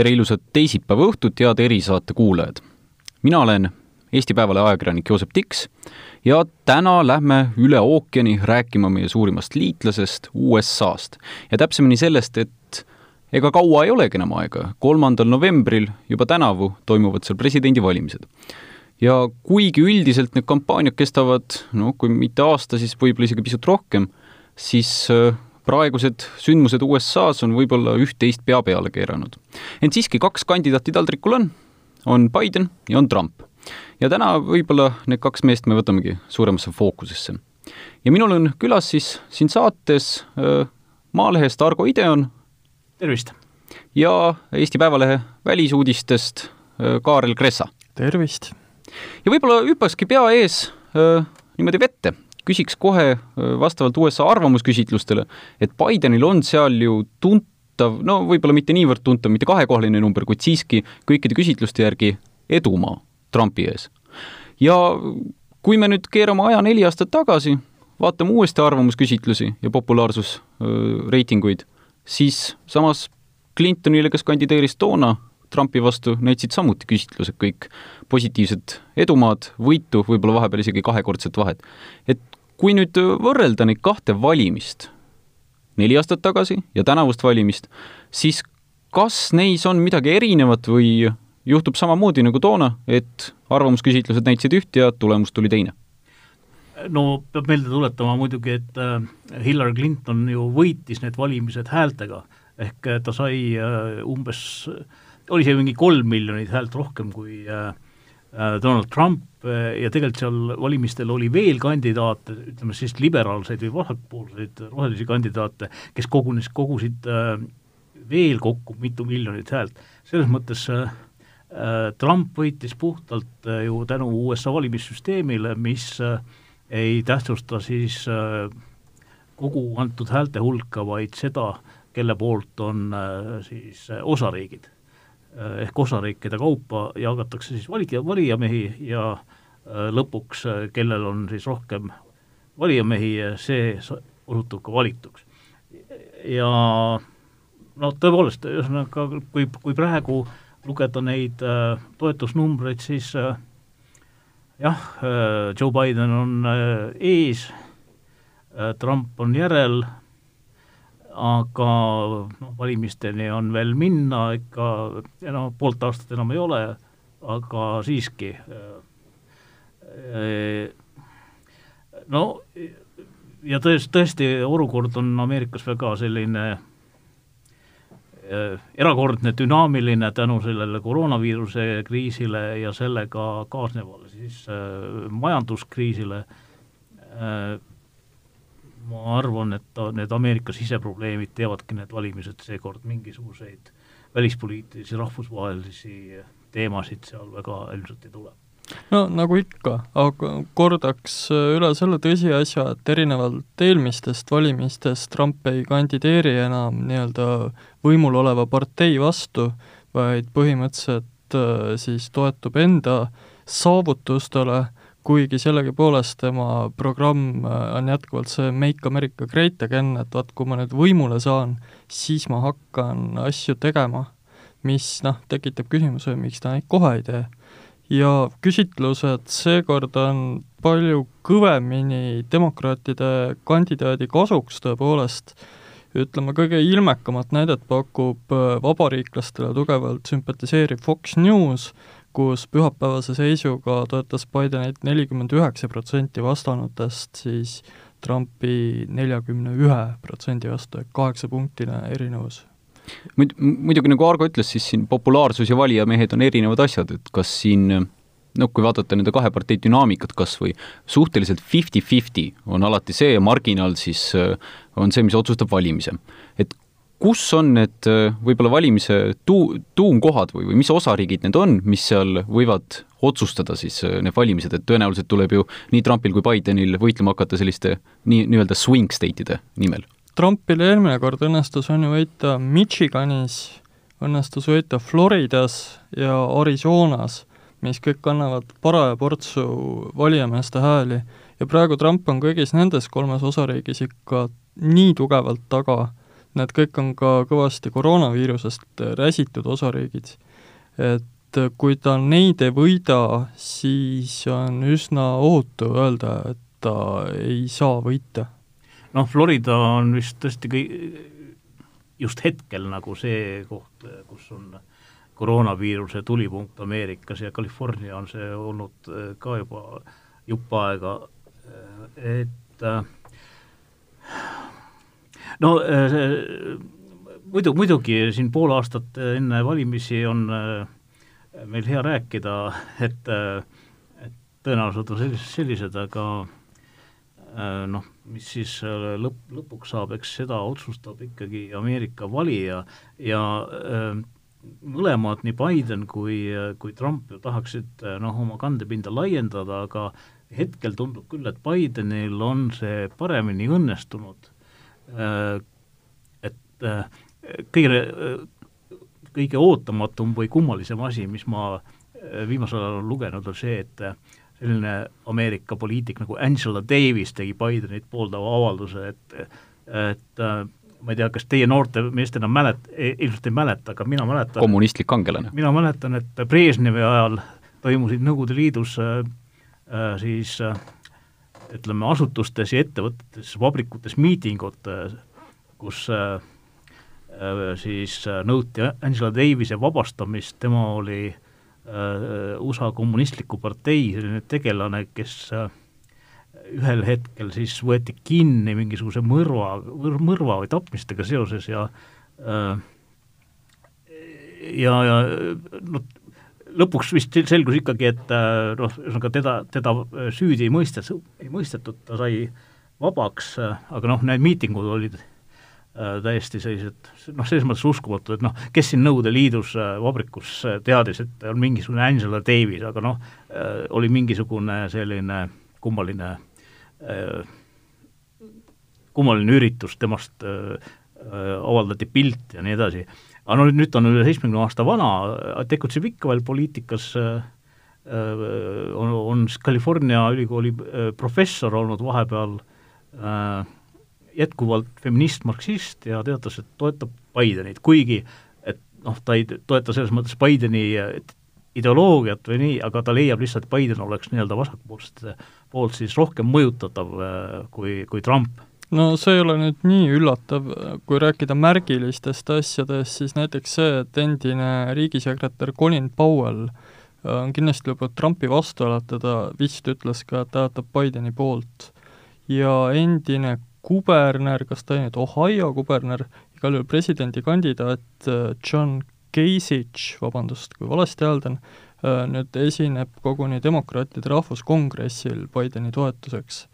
tere ilusat teisipäeva õhtut, head erisaate kuulajad! mina olen Eesti Päevalehe ajakirjanik Joosep Tiks ja täna lähme üle ookeani rääkima meie suurimast liitlasest, USA-st. ja täpsemini sellest, et ega kaua ei olegi enam aega, kolmandal novembril juba tänavu toimuvad seal presidendivalimised. ja kuigi üldiselt need kampaaniad kestavad, noh, kui mitte aasta, siis võib-olla isegi pisut rohkem, siis äh, praegused sündmused USA-s on võib-olla üht-teist pea peale keeranud. ent siiski kaks kandidaati taldrikul on, on Biden ja on Trump. ja täna võib-olla need kaks meest me võtamegi suuremasse fookusesse. ja minul on külas siis siin saates äh, Maalehest Argo Ideon. tervist! ja Eesti Päevalehe välisuudistest äh, Kaarel Kressa. tervist! ja võib-olla hüppakski pea ees äh, niimoodi vette, küsiks kohe vastavalt USA arvamusküsitlustele, et Bidenil on seal ju tuntav, no võib-olla mitte niivõrd tuntav, mitte kahekohaline number, kuid siiski kõikide küsitluste järgi edumaa Trumpi ees. ja kui me nüüd keerame aja neli aastat tagasi, vaatame uuesti arvamusküsitlusi ja populaarsusreitinguid, siis samas Clintonile, kes kandideeris toona Trumpi vastu, näitasid samuti küsitlused kõik positiivset edumaad, võitu, võib-olla vahepeal isegi kahekordset vahet. et kui nüüd võrrelda neid kahte valimist, neli aastat tagasi ja tänavust valimist, siis kas neis on midagi erinevat või juhtub samamoodi nagu toona, et arvamusküsitlused näitasid üht ja tulemus tuli teine? no peab meelde tuletama muidugi, et äh, Hillary Clinton ju võitis need valimised häältega, ehk äh, ta sai äh, umbes, oli see mingi kolm miljonit häält rohkem kui Donald Trump ja tegelikult seal valimistel oli veel kandidaate, ütleme siis liberaalseid või vasakpoolseid rohelisi kandidaate, kes kogunes, kogusid veel kokku mitu miljonit häält. selles mõttes Trump võitis puhtalt ju tänu USA valimissüsteemile, mis äh, ei tähtsusta siis äh, kogu antud häälte hulka, vaid seda, kelle poolt on äh, siis äh, osariigid. Ehk osariikide kaupa jagatakse siis valija, valijamehi ja lõpuks, kellel on siis rohkem valijamehi, see osutub ka valituks. ja no tõepoolest, ühesõnaga, kui, kui praegu lugeda neid äh, toetusnumbreid, siis äh, jah, äh, Joe Biden on ees, Trump on järel, aga noh, valimisteni on veel minna ikka, no poolt aastat enam ei ole, aga siiski no ja tõesti, tõesti, olukord on Ameerikas väga selline Äh, erakordne, dünaamiline tänu sellele koroonaviiruse kriisile ja sellega kaasnevale siis äh, majanduskriisile ma arvan, et ta, need Ameerika siseprobleemid teevadki need valimised seekord mingisuguseid välispoliitilisi, rahvusvahelisi teemasid seal väga ilmselt ei tule. No nagu ikka, aga kordaks üle selle tõsiasja, et erinevalt eelmistest valimistest Trump ei kandideeri enam nii-öelda võimul oleva partei vastu, vaid põhimõtteliselt äh, siis toetub enda saavutustele, kuigi sellegipoolest tema programm äh, on jätkuvalt see Make America Great Again, et vaat, kui ma nüüd võimule saan, siis ma hakkan asju tegema, mis noh, tekitab küsimuse, miks ta neid kohe ei tee. Ja küsitlused seekord on palju kõvemini demokraatide kandidaadi kasuks tõepoolest, ütleme, kõige ilmekamat näidet pakub äh, vabariiklastele tugevalt sümpatiseeriv Fox News, kus pühapäevase seisuga toetas Bidenit nelikümmend üheksa protsenti vastanutest siis Trumpi neljakümne ühe protsendi vastu, ehk kaheksapunktine erinevus muid-, muidugi nagu Argo ütles, siis siin populaarsus ja valijamehed on erinevad asjad, et kas siin noh, kui vaadata nende kahe partei dünaamikat kas või suhteliselt fifty-fifty on alati see marginaal siis on see, mis otsustab valimise. Kus on need äh, võib-olla valimise tuu-, tuumkohad või, või mis osariigid need on, mis seal võivad otsustada siis äh, need valimised, et tõenäoliselt tuleb ju nii Trumpil kui Bidenil võitlema hakata selliste nii, nii-öelda swing state'ide nimel? Trumpil eelmine kord õnnestus on ju võita Michiganis, õnnestus võita Floridas ja Arizonas, mis kõik annavad paraja portsu valijameeste hääli. Ja praegu Trump on kõigis nendes kolmes osariigis ikka nii tugevalt taga, need kõik on ka kõvasti koroonaviirusest räsitud osariigid. et kui ta neid ei võida, siis on üsna ohutu öelda, et ta ei saa võita. noh, Florida on vist tõesti kõi-, just hetkel nagu see koht, kus on koroonaviiruse tulipunkt Ameerikas ja California on see olnud ka juba jupp aega, et äh, no äh, muidu, muidugi siin pool aastat enne valimisi on äh, meil hea rääkida, et, äh, et tõenäoliselt on sellised, sellised, aga noh, mis siis lõpp, lõpuks saab, eks seda otsustab ikkagi Ameerika valija ja mõlemad, nii Biden kui, kui Trump ju tahaksid noh, oma kandepinda laiendada, aga hetkel tundub küll, et Bidenil on see paremini õnnestunud et äh, kõige, äh, kõige ootamatum või kummalisem asi, mis ma viimasel ajal olen lugenud, on see, et selline Ameerika poliitik nagu Angela Davis tegi Bidenit pooldava avalduse, et et ma ei tea, kas teie noorte meestena mälet-, ilmselt ei mäleta, aga mina mäletan kommunistlik kangelane. mina mäletan, et Brežnevi ajal toimusid Nõukogude Liidus äh, siis äh, ütleme, asutustes ja ettevõtetes, vabrikutes miitingud, kus äh, äh, siis äh, nõuti Angela Davise vabastamist, tema oli USA kommunistliku partei selline tegelane, kes ühel hetkel siis võeti kinni mingisuguse mõrva, mõrva või tapmistega seoses ja ja, ja noh, lõpuks vist selgus ikkagi, et äh, noh, ühesõnaga teda, teda äh, süüdi ei mõistet-, ei mõistetud, ta sai vabaks, äh, aga noh, need miitingud olid täiesti sellised noh, selles mõttes uskumatu, et noh, kes siin Nõukogude Liidus vabrikus teadis, et on mingisugune Angela Davis, aga noh oli mingisugune selline kummaline kummaline üritus, temast avaldati pilt ja nii edasi aga no nüüd ta on üle seitsmekümne aasta vana, tegutseb ikka veel poliitikas, äh, äh, on, on California ülikooli äh, professor olnud vahepeal, jätkuvalt feminist-marksist ja teatas, et toetab Bidenit, kuigi et noh, ta ei toeta selles mõttes Bideni ideoloogiat või nii, aga ta leiab lihtsalt, et Biden oleks nii-öelda vasakpoolsete poolt siis rohkem mõjutatav kui, kui Trump no see ei ole nüüd nii üllatav, kui rääkida märgilistest asjadest, siis näiteks see, et endine riigisekretär Colin Powell äh, on kindlasti lubanud Trumpi vastu hääletada, vist ütles ka, et hääletab Bideni poolt. ja endine kuberner, kas ta oli nüüd Ohio kuberner, igal juhul presidendikandidaat äh, John Kasich, vabandust, kui valesti hääldan, äh, nüüd esineb koguni demokraatide rahvuskongressil Bideni toetuseks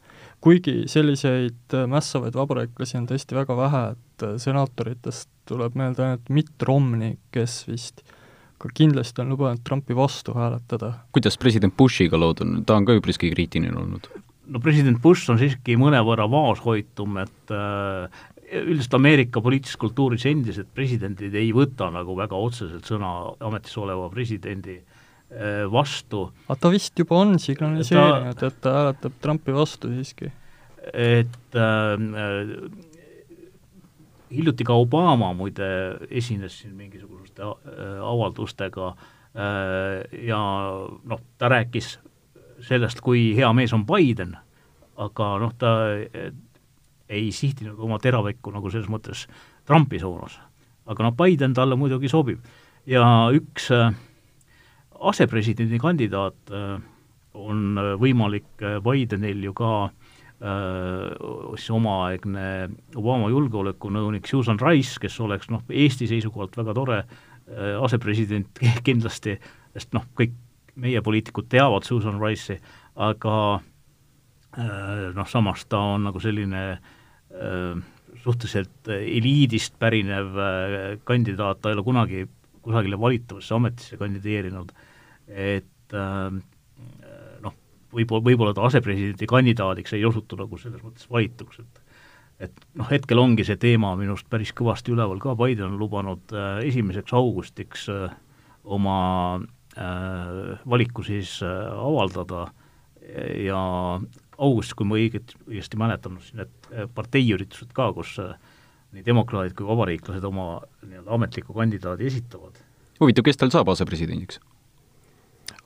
kuigi selliseid äh, mässavaid vabareiklasi on tõesti väga vähe, et äh, senaatoritest tuleb meelde ainult Mitt Romney, kes vist ka kindlasti on lubanud Trumpi vastu hääletada. kuidas president Bushiga lood on, ta on ka üpriski kriitiline olnud? no president Bush on siiski mõnevõrra vaoshoitum, et äh, üldiselt Ameerika poliitilises kultuuris endised presidendid ei võta nagu väga otseselt sõna ametis oleva presidendi Äh, vastu. aga ta vist juba on signaliseerinud, et ta hääletab Trumpi vastu siiski. et äh, hiljuti ka Obama muide esines siin mingisuguste äh, avaldustega äh, ja noh, ta rääkis sellest, kui hea mees on Biden, aga noh, ta äh, ei sihtinud oma teravikku nagu selles mõttes Trumpi suunas. aga noh, Biden talle muidugi sobib. ja üks äh, asepresidendi kandidaat äh, on äh, võimalik äh, Bidenil ju ka siis omaaegne Obama julgeolekunõunik Susan Rice, kes oleks noh, Eesti seisukohalt väga tore asepresident kindlasti, sest noh, kõik meie poliitikud teavad Susan Rice'i, aga noh, samas ta on nagu selline suhteliselt eliidist pärinev kandidaat, ta ei ole kunagi kusagile valitavasse ametisse kandideerinud, et äh, noh, võib-olla, võib-olla ta asepresidendi kandidaadiks ei osutu nagu selles mõttes valituks, et et noh, hetkel ongi see teema minu arust päris kõvasti üleval ka, Biden on lubanud äh, esimeseks augustiks äh, oma äh, valiku siis avaldada ja augustis, kui ma õiget, õigesti mäletan, siis need parteiüritused ka, kus nii demokraadid kui vabariiklased oma nii-öelda ametliku kandidaadi esitavad. huvitav, kes tal saab asepresidendiks?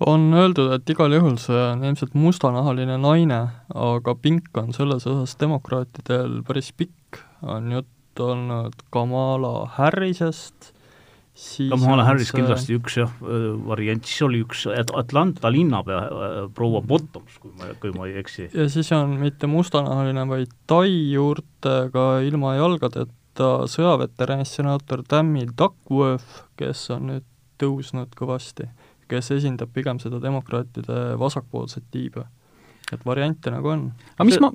On öeldud, et igal juhul see on ilmselt mustanahaline naine, aga pink on selles osas demokraatidel päris pikk, on jutt olnud Kamala Harrisest, siis Kamala Harris see... kindlasti üks jah, variant, siis oli üks Atlanta linnapea proua Bottoms, kui ma, kui ma ei eksi. ja siis on mitte mustanahaline, vaid tai juurtega ilma jalgadeta sõjaveteranist senaator Tammy Duckworth, kes on nüüd tõusnud kõvasti kes esindab pigem seda demokraatide vasakpoolset tiiba. et variante nagu on. aga mis ma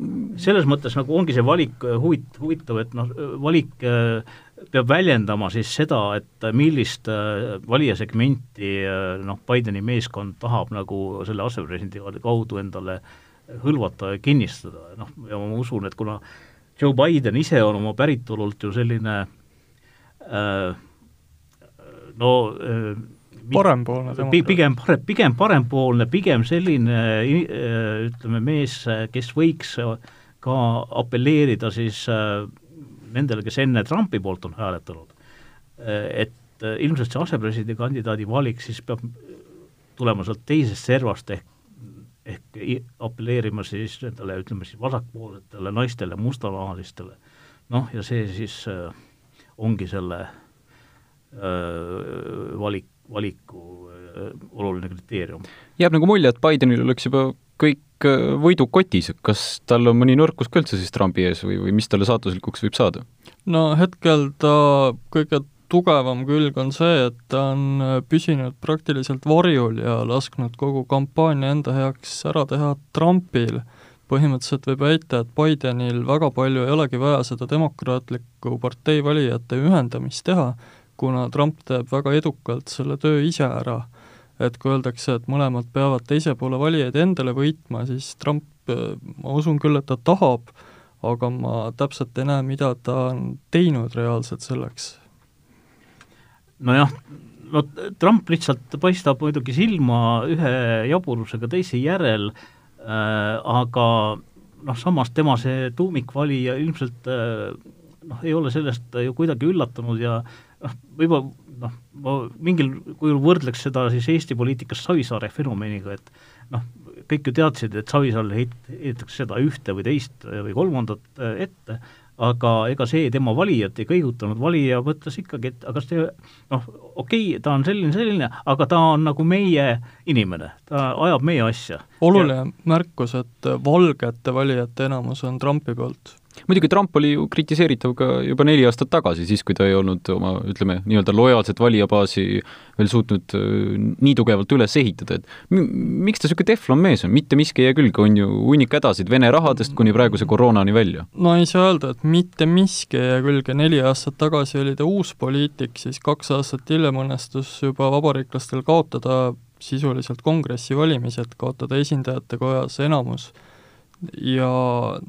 selles mõttes nagu ongi see valik äh, huvit-, huvitav, et noh, valik äh, peab väljendama siis seda, et millist äh, valijasegmenti noh, Bideni meeskond tahab nagu selle asepresidendi kaudu endale hõlvata ja kinnistada, noh, ja ma usun, et kuna Joe Biden ise on oma päritolult ju selline äh, no äh, parempoolne demokraat. pigem parem, pigem parempoolne, pigem selline ütleme, mees, kes võiks ka apelleerida siis äh, nendele, kes enne Trumpi poolt on hääletanud. Et äh, ilmselt see asepresidendi kandidaadi valik siis peab tulema sealt teisest servast ehk ehk apelleerima siis nendele, ütleme siis vasakpoolsetele naistele, mustanahalistele. noh, ja see siis äh, ongi selle äh, valik valiku äh, oluline kriteerium. jääb nagu mulje, et Bidenil oleks juba kõik äh, võidud kotis, kas tal on mõni nõrkus ka üldse siis Trumpi ees või, või mis talle saatuslikuks võib saada? no hetkel ta kõige tugevam külg on see, et ta on äh, püsinud praktiliselt varjul ja lasknud kogu kampaania enda heaks ära teha Trumpil. põhimõtteliselt võib väita, et Bidenil väga palju ei olegi vaja seda demokraatliku partei valijate ühendamist teha, kuna Trump teeb väga edukalt selle töö ise ära. et kui öeldakse, et mõlemad peavad teise poole valijaid endale võitma, siis Trump, ma usun küll, et ta tahab, aga ma täpselt ei näe, mida ta on teinud reaalselt selleks. nojah, no Trump lihtsalt paistab muidugi silma ühe jaburusega teise järel äh,, aga noh, samas tema see tuumikvalija ilmselt äh, noh, ei ole sellest ju kuidagi üllatunud ja noh, võib-olla noh, ma mingil kujul võrdleks seda siis Eesti poliitikas Savisaare fenomeniga, et noh, kõik ju teadsid, et Savisaarele heit-, heidetakse seda ühte või teist või kolmandat äh, ette, aga ega see tema valijat ei kõigutanud, valija mõtles ikkagi, et aga see noh, okei okay,, ta on selline, selline, aga ta on nagu meie inimene, ta ajab meie asja. oluline ja... märkus, et valgete valijate enamus on Trumpi poolt muidugi Trump oli ju kritiseeritav ka juba neli aastat tagasi, siis kui ta ei olnud oma, ütleme, nii-öelda lojaalset valijabaasi veel suutnud äh, nii tugevalt üles ehitada, et miks ta niisugune teflonmees on, mitte miski ei jää külge, on ju hunnik hädasid Vene rahadest kuni praeguse koroonani välja? no ei saa öelda, et mitte miski ei jää külge, neli aastat tagasi oli ta uus poliitik, siis kaks aastat hiljem õnnestus juba vabariiklastel kaotada sisuliselt kongressi valimised, kaotada esindajate kojas enamus. Ja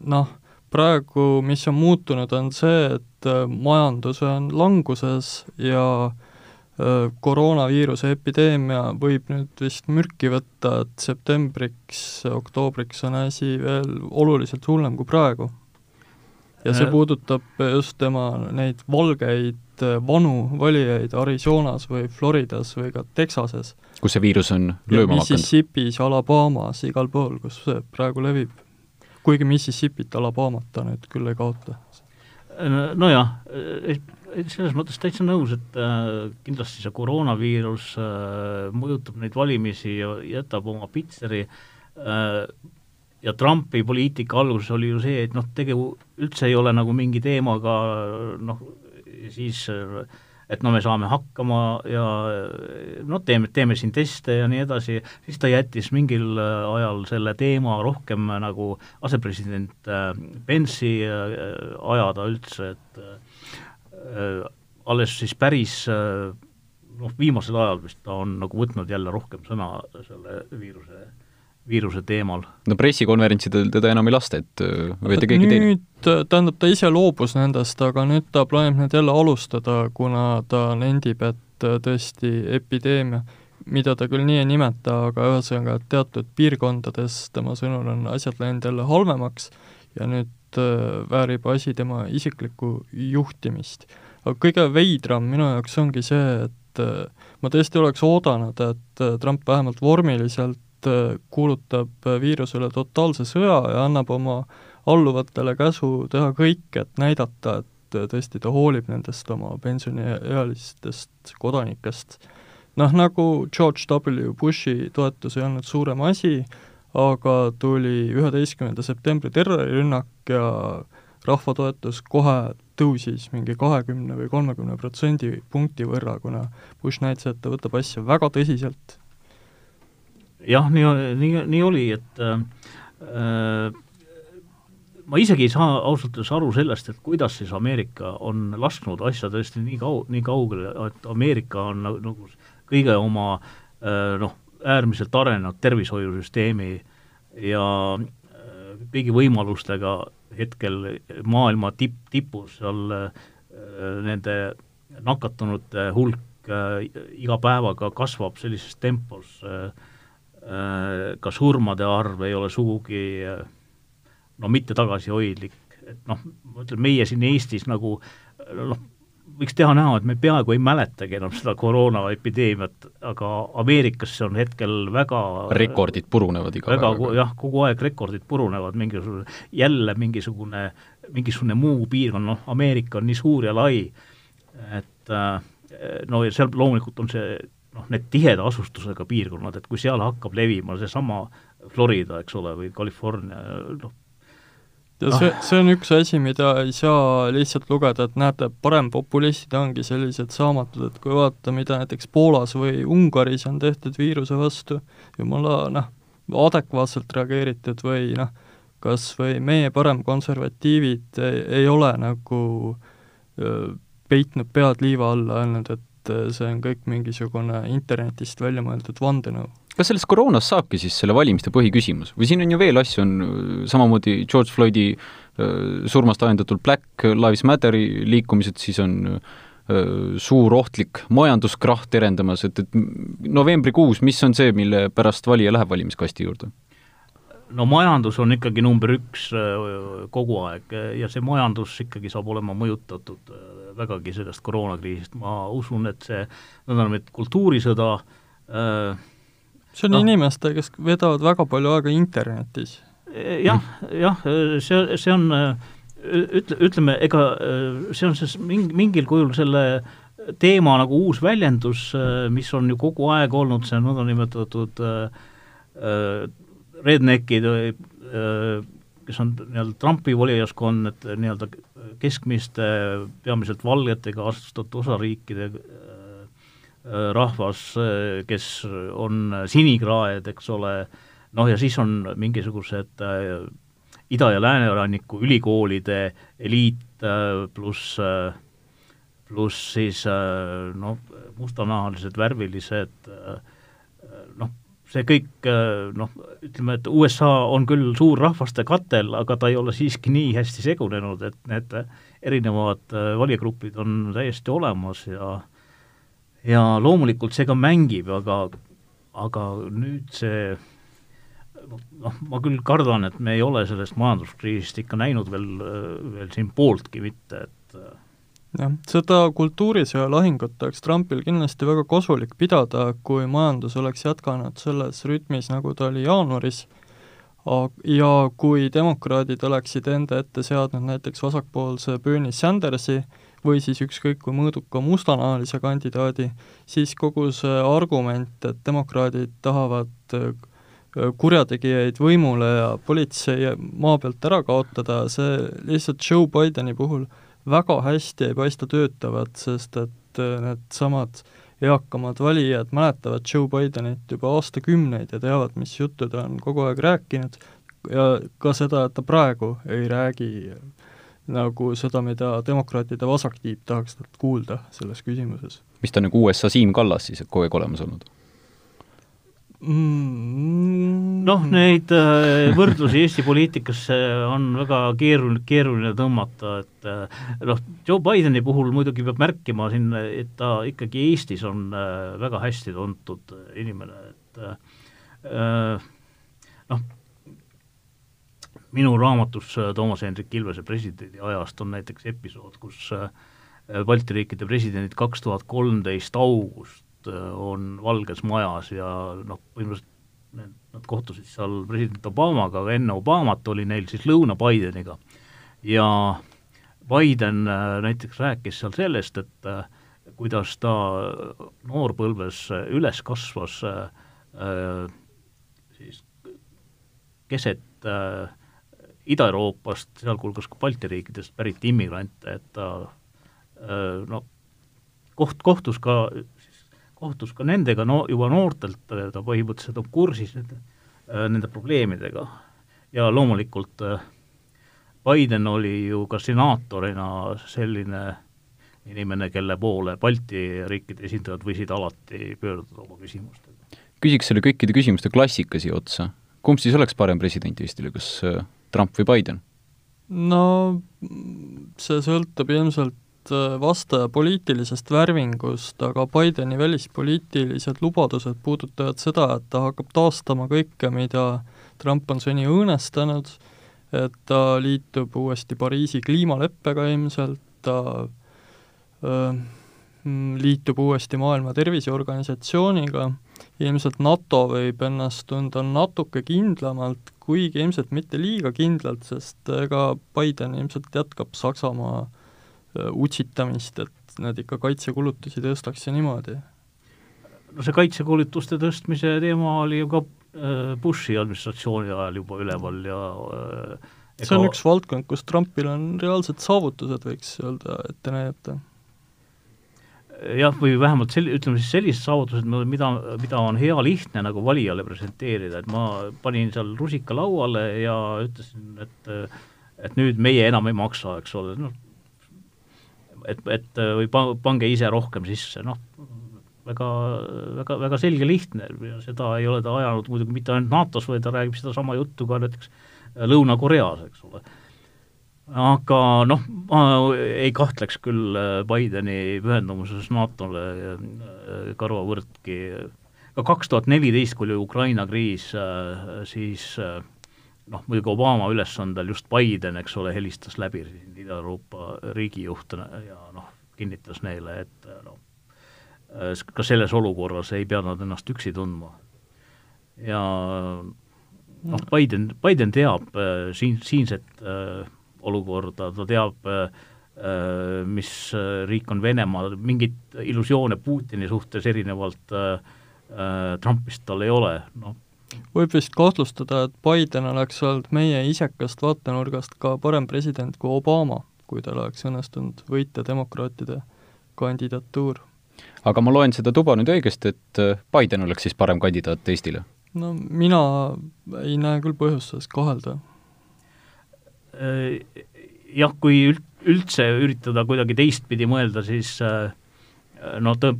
noh, praegu, mis on muutunud, on see, et äh, majandus on languses ja äh, koroonaviiruse epideemia võib nüüd vist mürki võtta, et septembriks, oktoobriks on asi veel oluliselt hullem kui praegu. ja see äh. puudutab just tema neid valgeid vanu valijaid Arizonas või Floridas või ka Texases. kus see viirus on lööma hakanud? Mississippis, Alabamas, igal pool, kus see praegu levib kuigi Mississippit, Alabamat ta nüüd küll ei kaota. nojah, selles mõttes täitsa nõus, et äh, kindlasti see koroonaviirus äh, mõjutab neid valimisi ja jätab oma pitseri äh, ja Trumpi poliitika alguses oli ju see, et noh, tegu üldse ei ole nagu mingi teemaga noh, siis äh, et no me saame hakkama ja noh, teeme, teeme siin teste ja nii edasi, siis ta jättis mingil äh, ajal selle teema rohkem nagu asepresident äh, Pence'i äh, ajada üldse, et alles siis päris noh, viimasel ajal vist ta on nagu võtnud jälle rohkem sõna selle viiruse viiruse teemal? no pressikonverentsidel teda enam ei lasta, et võite keegi teine? nüüd, tähendab, ta ise loobus nendest, aga nüüd ta plaanib need jälle alustada, kuna ta nendib, et tõesti epideemia, mida ta küll nii ei nimeta, aga ühesõnaga teatud piirkondades tema sõnul on asjad läinud jälle halvemaks ja nüüd äh, väärib asi tema isiklikku juhtimist. aga kõige veidram minu jaoks ongi see, et äh, ma tõesti oleks oodanud, et äh, Trump vähemalt vormiliselt kuulutab viirusele totaalse sõja ja annab oma alluvatele käsu teha kõik, et näidata, et tõesti ta hoolib nendest oma pensioniealistest kodanikest. noh, nagu George W Bushi toetus ei olnud suurem asi, aga tuli üheteistkümnenda septembri terrorirünnak ja rahva toetus kohe tõusis mingi kahekümne või kolmekümne protsendi punkti võrra, kuna Bush näitas, et ta võtab asja väga tõsiselt. Jah, nii, nii, nii oli, et äh, ma isegi ei saa ausalt öeldes aru sellest, et kuidas siis Ameerika on lasknud asja tõesti nii kau-, nii kaugele, et Ameerika on nagu, nagu kõige oma äh, noh, äärmiselt arenenud tervishoiusüsteemi ja äh, kõigi võimalustega hetkel maailma tipp, tipus seal äh, nende nakatunute hulk äh, iga päevaga kasvab sellises tempos, ka surmade arv ei ole sugugi no mitte tagasihoidlik, et noh, ma ütlen, meie siin Eestis nagu noh, võiks teha näo, et me peaaegu ei mäletagi enam seda koroonaepideemiat, aga Ameerikas see on hetkel väga rekordid purunevad iga väga, jah, kogu aeg rekordid purunevad, mingisugune, jälle mingisugune, mingisugune muu piirkond, noh, Ameerika on nii suur ja lai, et äh, no ja seal loomulikult on see noh, need tiheda asustusega piirkonnad, et kui seal hakkab levima seesama Florida, eks ole, või California, noh, ja see, see on üks asi, mida ei saa lihtsalt lugeda, et näete, parempopulistid ongi sellised saamatud, et kui vaadata, mida näiteks Poolas või Ungaris on tehtud viiruse vastu, jumala noh, adekvaatselt reageeritud või noh, kas või meie paremkonservatiivid ei, ei ole nagu peitnud pead liiva alla, öelnud, et see on kõik mingisugune internetist välja mõeldud vandenõu kas sellest koroonast saabki siis selle valimiste põhiküsimus või siin on ju veel asju, on äh, samamoodi George Floydi äh, surmast ajendatult Black Lives Matteri liikumised, siis on äh, suur ohtlik majanduskrahh terendamas, et, et novembrikuus, mis on see, mille pärast valija läheb valimiskasti juurde? no majandus on ikkagi number üks kogu aeg ja see majandus ikkagi saab olema mõjutatud vägagi sellest koroonakriisist, ma usun, et see nõndanimetatud kultuurisõda äh, see on no. inimeste, kes veedavad väga palju aega internetis. jah, jah, see, see on ütle, ütleme, ega see on siis mingi, mingil kujul selle teema nagu uus väljendus, mis on ju kogu aeg olnud, see nõndanimetatud äh, redneckid äh,, kes on nii-öelda Trumpi valijaskond, et nii-öelda keskmiste, peamiselt valgetega asustatud osariikide äh, Äh, rahvas, äh, kes on sinikraed, eks ole, noh ja siis on mingisugused äh, ida- ja lääneranniku ülikoolide eliit pluss pluss siis noh, mustanahalised, värvilised noh, see kõik noh, ütleme, et USA on küll suur rahvaste katel, aga ta ei ole siiski nii hästi segunenud, et need erinevad valijagrupid on täiesti olemas ja äh, ja loomulikult see ka mängib, aga, aga nüüd see noh, ma küll kardan, et me ei ole sellest majanduskriisist ikka näinud veel, veel siin pooltki mitte, et jah, seda kultuurisõja lahingut oleks Trumpil kindlasti väga kasulik pidada, kui majandus oleks jätkanud selles rütmis, nagu ta oli jaanuaris, ja kui demokraadid oleksid enda ette seadnud näiteks vasakpoolse Bernie Sandersi, või siis ükskõik kui mõõduka mustanahalise kandidaadi, siis kogu see argument, et demokraadid tahavad äh, kurjategijaid võimule ja politsei maa pealt ära kaotada, see lihtsalt Joe Bideni puhul väga hästi ei paista töötavat, sest et äh, needsamad eakamad valijad mäletavad Joe Bidenit juba aastakümneid ja teavad, mis juttu ta on kogu aeg rääkinud ja ka seda, et ta praegu ei räägi nagu seda, mida demokraatide vasaktiib tahaks kuulda selles küsimuses. mis ta nagu USA Siim Kallas siis, et kogu aeg olemas olnud? Mm, noh, neid äh, võrdlusi Eesti poliitikasse on väga keeruline, keeruline tõmmata, et äh, noh, Joe Bideni puhul muidugi peab märkima siin, et ta ikkagi Eestis on äh, väga hästi tuntud inimene, et noh, minu raamatus Toomas Hendrik Ilvese presidendi ajast on näiteks episood, kus Balti riikide presidendid kaks tuhat kolmteist august on Valges Majas ja noh, põhimõtteliselt nad kohtusid seal president Obamaga, aga enne Obamat oli neil siis lõuna Bideniga. ja Biden näiteks rääkis seal sellest, et kuidas ta noorpõlves üles kasvas äh, siis keset äh, Ida-Euroopast, sealhulgas ka Balti riikidest pärit immigrante, et ta äh, no koht, kohtus ka, kohtus ka nendega no juba noortelt, ta põhimõtteliselt on kursis nende, äh, nende probleemidega ja loomulikult äh, Biden oli ju ka senaatorina selline inimene, kelle poole Balti riikide esindajad võisid alati pöörduda oma küsimustega. küsiks selle kõikide küsimuste klassika siia otsa. kumb siis oleks parem president Eestile, kas äh, Trump või Biden? no see sõltub ilmselt vastaja poliitilisest värvingust, aga Bideni välispoliitilised lubadused puudutavad seda, et ta hakkab taastama kõike, mida Trump on seni õõnestanud, et ta liitub uuesti Pariisi kliimaleppega ilmselt, ta Mm, liitub uuesti Maailma Terviseorganisatsiooniga, ilmselt NATO võib ennast tunda natuke kindlamalt, kuigi ilmselt mitte liiga kindlalt, sest ega Biden ilmselt jätkab Saksamaa utsitamist, et nad ikka kaitsekulutusi tõstaks ja niimoodi. no see kaitsekulutuste tõstmise teema oli ju ka Bushi administratsiooni ajal juba üleval ja ega... see on üks valdkond, kus Trumpil on reaalsed saavutused, võiks öelda, ette näidata jah, või vähemalt sel-, ütleme siis sellised saavutused, mida, mida on hea lihtne nagu valijale presenteerida, et ma panin seal rusika lauale ja ütlesin, et et nüüd meie enam ei maksa, eks ole, noh, et, et või pa-, pange ise rohkem sisse, noh, väga, väga, väga selge, lihtne. Ja seda ei ole ta ajanud muidugi mitte ainult NATO-s, vaid ta räägib sedasama juttu ka näiteks Lõuna-Koreas, eks ole. Aga noh, ma ei kahtleks küll äh, Bideni pühendumuses NATO-le äh, karvavõrdki, ka kaks tuhat neliteist, kui oli Ukraina kriis, äh, siis noh, muidugi Obama ülesandel just Biden, eks ole, helistas läbi siin Ida-Euroopa riigijuhtena ja noh, kinnitas neile, et noh, ka selles olukorras ei pea nad ennast üksi tundma. ja noh, Biden, Biden teab siin, siinset äh, olukorda, ta teab, äh, äh, mis riik on Venemaa, mingeid illusioone Putini suhtes erinevalt äh, Trumpist tal ei ole, noh. Võib vist kahtlustada, et Biden oleks olnud meie isekast vaatenurgast ka parem president kui Obama, kui tal oleks õnnestunud võita demokraatide kandidatuur. aga ma loen seda tuba nüüd õigesti, et Biden oleks siis parem kandidaat Eestile? no mina ei näe küll põhjust selles kahelda Äh, jah, kui üld, üldse üritada kuidagi teistpidi mõelda, siis äh, no tõ-,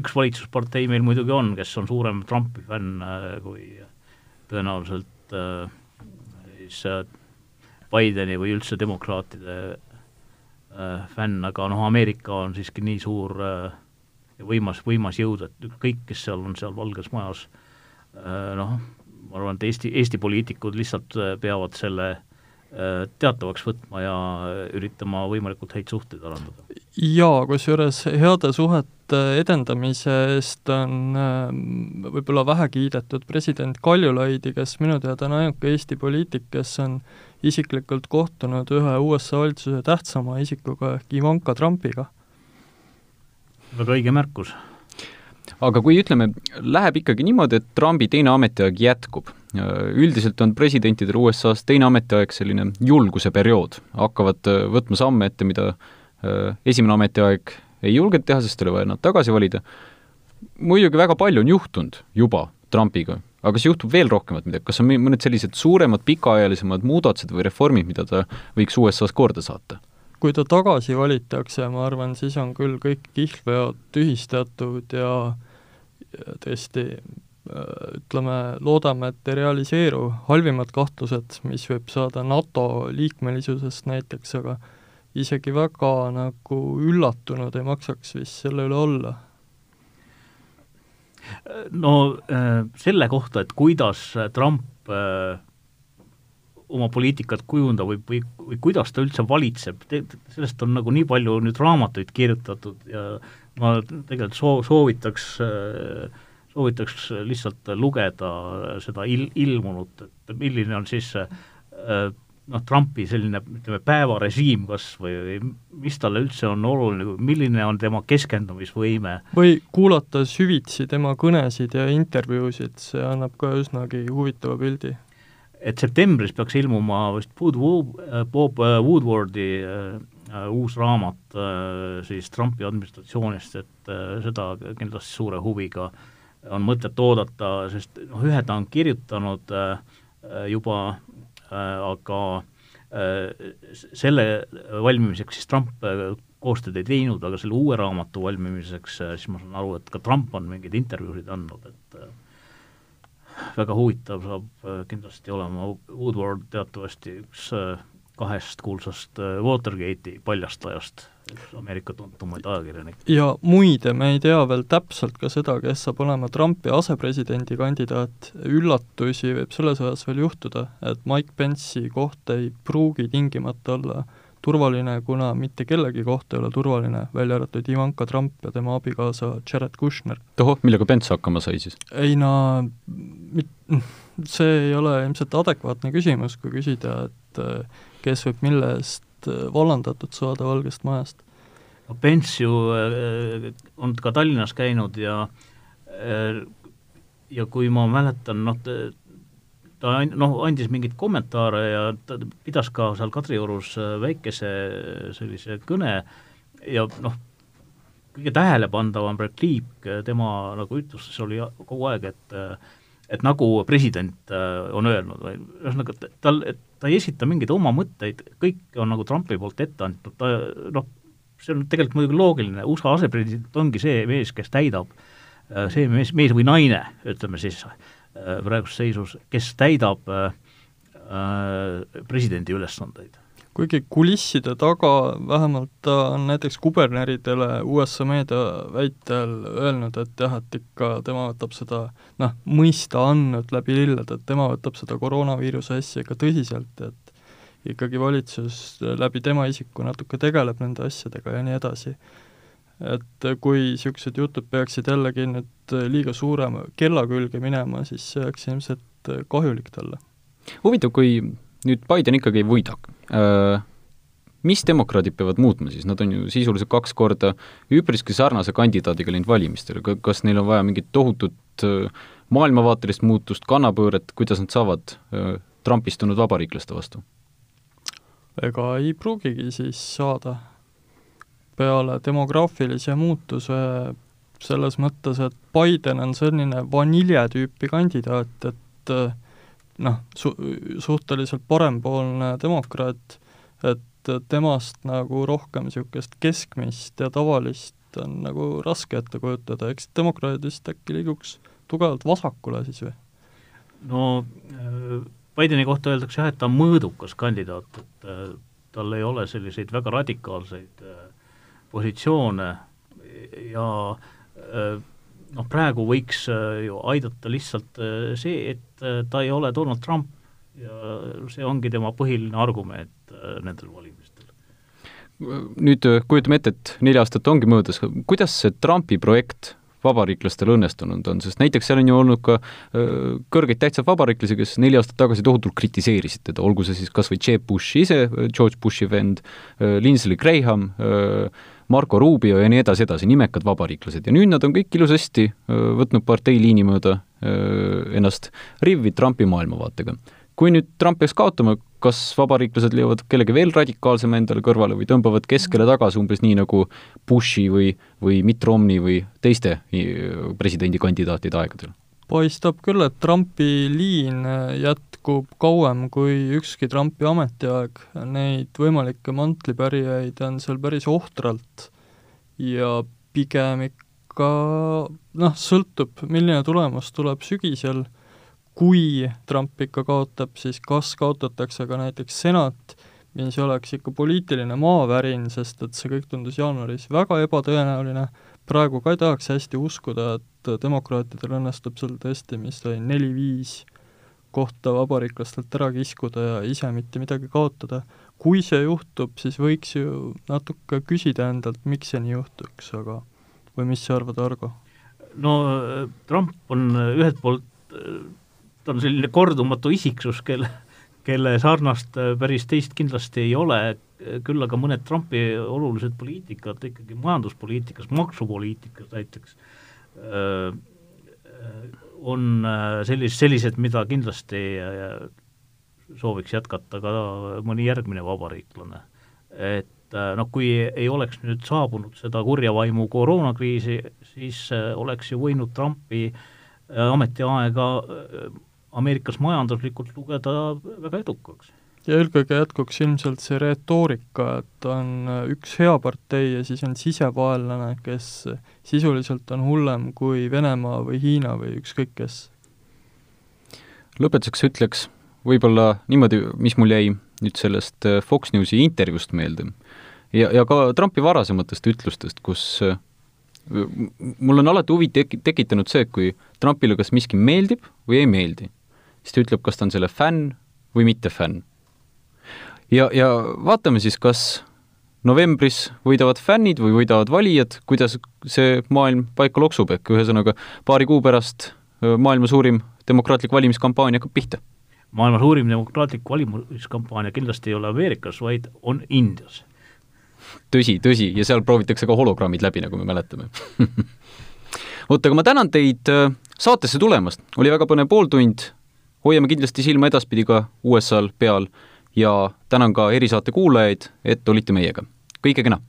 üks valitsuspartei meil muidugi on, kes on suurem Trumpi fänn äh, kui tõenäoliselt siis Bideni või üldse demokraatide fänn, aga noh, Ameerika on siiski nii suur ja võimas, võimas jõud, et kõik, kes seal on seal Valges Majas, noh, ma arvan, et Eesti, Eesti poliitikud lihtsalt peavad selle Äh, teatavaks võtma ja üritama võimalikult häid suhteid arendada. jaa, kusjuures heade suhete edendamise eest on äh, võib-olla vähe kiidetud president Kaljulaidi, kes minu teada on ainuke Eesti poliitik, kes on isiklikult kohtunud ühe USA valitsuse tähtsama isikuga ehk Ivanka Trumpiga. väga õige märkus aga kui ütleme, läheb ikkagi niimoodi, et Trumpi teine ametiaeg jätkub, üldiselt on presidentidel USA-s teine ametiaeg selline julguse periood, hakkavad äh, võtma samme ette, mida äh, esimene ametiaeg ei julgenud teha, sest oli vaja nad tagasi valida. muidugi väga palju on juhtunud juba Trumpiga, aga kas juhtub veel rohkemat midagi, kas on mõned sellised suuremad pikaajalisemad muudatused või reformid, mida ta võiks USA-s korda saata? kui ta tagasi valitakse, ma arvan, siis on küll kõik kihlveod tühistatud ja tõesti ütleme, loodame, et ei realiseeru halvimad kahtlused, mis võib saada NATO liikmelisusest näiteks, aga isegi väga nagu üllatunud ei maksaks vist selle üle olla. no selle kohta, et kuidas Trump oma poliitikat kujundab või, või, või kuidas ta üldse valitseb, sellest on nagu nii palju nüüd raamatuid kirjutatud ja ma tegelikult soo-, soovitaks, soovitaks lihtsalt lugeda seda il-, ilmunut, et milline on siis noh, Trumpi selline ütleme, päevarežiim kas või, või mis talle üldse on oluline, milline on tema keskendumisvõime? või kuulata süvitsi tema kõnesid ja intervjuusid, see annab ka üsnagi huvitava pildi et septembris peaks ilmuma vist Bob, Bob Woodwardi uh, uus raamat uh, siis Trumpi administratsioonist, et seda kindlasti suure huviga on mõtet oodata, sest noh, ühe ta on kirjutanud juba aga uh, selle valmimiseks siis Trump uh, koostööd ei teinud, aga selle uue raamatu valmimiseks siis ma saan aru, et ka Trump on mingeid intervjuusid andnud, et väga huvitav saab äh, kindlasti olema, Woodward teatavasti üks äh, kahest kuulsast äh, Watergate'i paljastajast, üks Ameerika tuntumaid ajakirjanikke. ja muide, me ei tea veel täpselt ka seda, kes saab olema Trumpi asepresidendi kandidaat, üllatusi võib selles osas veel juhtuda, et Mike Pence'i koht ei pruugi tingimata olla turvaline, kuna mitte kellegi koht ei ole turvaline, välja arvatud Ivanka Trump ja tema abikaasa Jared Kushner. tohoh, millega Pence hakkama sai siis? ei no mit-, see ei ole ilmselt adekvaatne küsimus, kui küsida, et äh, kes võib mille eest äh, vallandatud saada Valgest Majast. no Pence ju äh, on ka Tallinnas käinud ja ja kui ma mäletan, noh, ta noh, andis mingeid kommentaare ja ta pidas ka seal Kadriorus äh, väikese äh, sellise kõne ja noh, kõige tähelepandavam repliik äh, tema nagu ütlustes oli kogu aeg, et et nagu president on öelnud või ühesõnaga, tal, et ta ei esita mingeid oma mõtteid, kõik on nagu Trumpi poolt ette antud, ta noh, see on tegelikult muidugi loogiline, USA asepresident ongi see mees, kes täidab, see mees, mees või naine, ütleme siis äh,, Äh, praeguses seisus, kes täidab äh, äh, presidendi ülesandeid. Kuigi kulisside taga vähemalt ta on näiteks kuberneridele USA meedia väitel öelnud, et jah, et ikka tema võtab seda noh, mõista andnud läbi lillede, et tema võtab seda koroonaviiruse asja ikka tõsiselt, et ikkagi valitsus läbi tema isiku natuke tegeleb nende asjadega ja nii edasi et kui niisugused jutud peaksid jällegi nüüd liiga suurema kella külge minema, siis see oleks ilmselt kahjulik talle. huvitav, kui nüüd Biden ikkagi ei võida äh,, mis demokraadid peavad muutma siis, nad on ju sisuliselt kaks korda üpriski sarnase kandidaadiga läinud valimistele, kas neil on vaja mingit tohutut äh, maailmavaatelist muutust, kannapööret, kuidas nad saavad äh, trampistunud vabariiklaste vastu? ega ei pruugigi siis saada peale demograafilise muutuse selles mõttes, et Biden on selline vaniljetüüpi kandidaat, et noh, su-, suhteliselt parempoolne demokraat, et temast nagu rohkem niisugust keskmist ja tavalist on nagu raske ette kujutada, eks demokraadid vist äkki liiguks tugevalt vasakule siis või? no äh, Bideni kohta öeldakse jah, et ta on mõõdukas kandidaat, et äh, tal ei ole selliseid väga radikaalseid äh, positsioone ja noh, praegu võiks äh, ju aidata lihtsalt äh, see, et ta ei ole Donald Trump ja see ongi tema põhiline argument nendel valimistel. nüüd kujutame ette, et neli aastat ongi möödas, kuidas see Trumpi projekt vabariiklastel õnnestunud on, sest näiteks seal on ju olnud ka kõrgeid tähtsaid vabariiklasi, kes neli aastat tagasi tohutult kritiseerisid teda, olgu see siis kas või Jeb Bush ise, George Bushi vend, Lindsey Graham, Marco Rubio ja nii edasi, edasi, nimekad vabariiklased ja nüüd nad on kõik ilusasti võtnud partei liini mööda ennast rivvi Trumpi maailmavaatega. kui nüüd Trump peaks kaotama, kas vabariiklased leiavad kellegi veel radikaalsema endale kõrvale või tõmbavad keskele tagasi, umbes nii nagu Bushi või, või Mitt Romney või teiste presidendikandidaatide aegadel? paistab küll, et Trumpi liin jätkub kauem kui ükski Trumpi ametiaeg, neid võimalikke mantlipärijaid on seal päris ohtralt. Ja pigem ikka noh, sõltub, milline tulemus tuleb sügisel, kui Trump ikka kaotab, siis kas kaotatakse ka näiteks senat, mis oleks ikka poliitiline maavärin, sest et see kõik tundus jaanuaris väga ebatõenäoline, praegu ka ei tahaks hästi uskuda, et demokraatidel õnnestub seal tõesti, mis oli, neli-viis kohta vabariiklastelt ära kiskuda ja ise mitte midagi kaotada. kui see juhtub, siis võiks ju natuke küsida endalt, miks see nii juhtuks, aga või mis sa arvad, Argo? no Trump on ühelt poolt, ta on selline kordumatu isiksus, kelle, kelle sarnast päris teist kindlasti ei ole, küll aga mõned Trumpi olulised poliitikad ikkagi majanduspoliitikas, maksupoliitikas näiteks, on sellis-, sellised, mida kindlasti sooviks jätkata ka mõni järgmine vabariiklane. et noh, kui ei oleks nüüd saabunud seda kurja vaimu koroonakriisi, siis oleks ju võinud Trumpi ametiaega Ameerikas majanduslikult lugeda väga edukaks ja eelkõige jätkuks ilmselt see retoorika, et on üks hea partei ja siis on sisevaenlane, kes sisuliselt on hullem kui Venemaa või Hiina või ükskõik kes. lõpetuseks ütleks võib-olla niimoodi, mis mul jäi nüüd sellest äh, Fox Newsi intervjuust meelde ja, ja ka Trumpi varasematest ütlustest, kus äh, mul on alati huvi tek-, tekitanud see, kui Trumpile kas miski meeldib või ei meeldi, siis ta ütleb, kas ta on selle fänn või mitte fänn ja, ja vaatame siis, kas novembris võidavad fännid või võidavad valijad, kuidas see maailm paika loksub, ehk ühesõnaga paari kuu pärast maailma suurim demokraatlik valimiskampaania hakkab pihta. maailma suurim demokraatlik valimiskampaania kindlasti ei ole Ameerikas, vaid on Indias. tõsi, tõsi, ja seal proovitakse ka hologrammid läbi, nagu me mäletame vot, aga ma tänan teid saatesse tulemast, oli väga põnev pooltund, hoiame kindlasti silma edaspidi ka USA-l peal ja tänan ka erisaate kuulajaid, et olite meiega. kõike kena!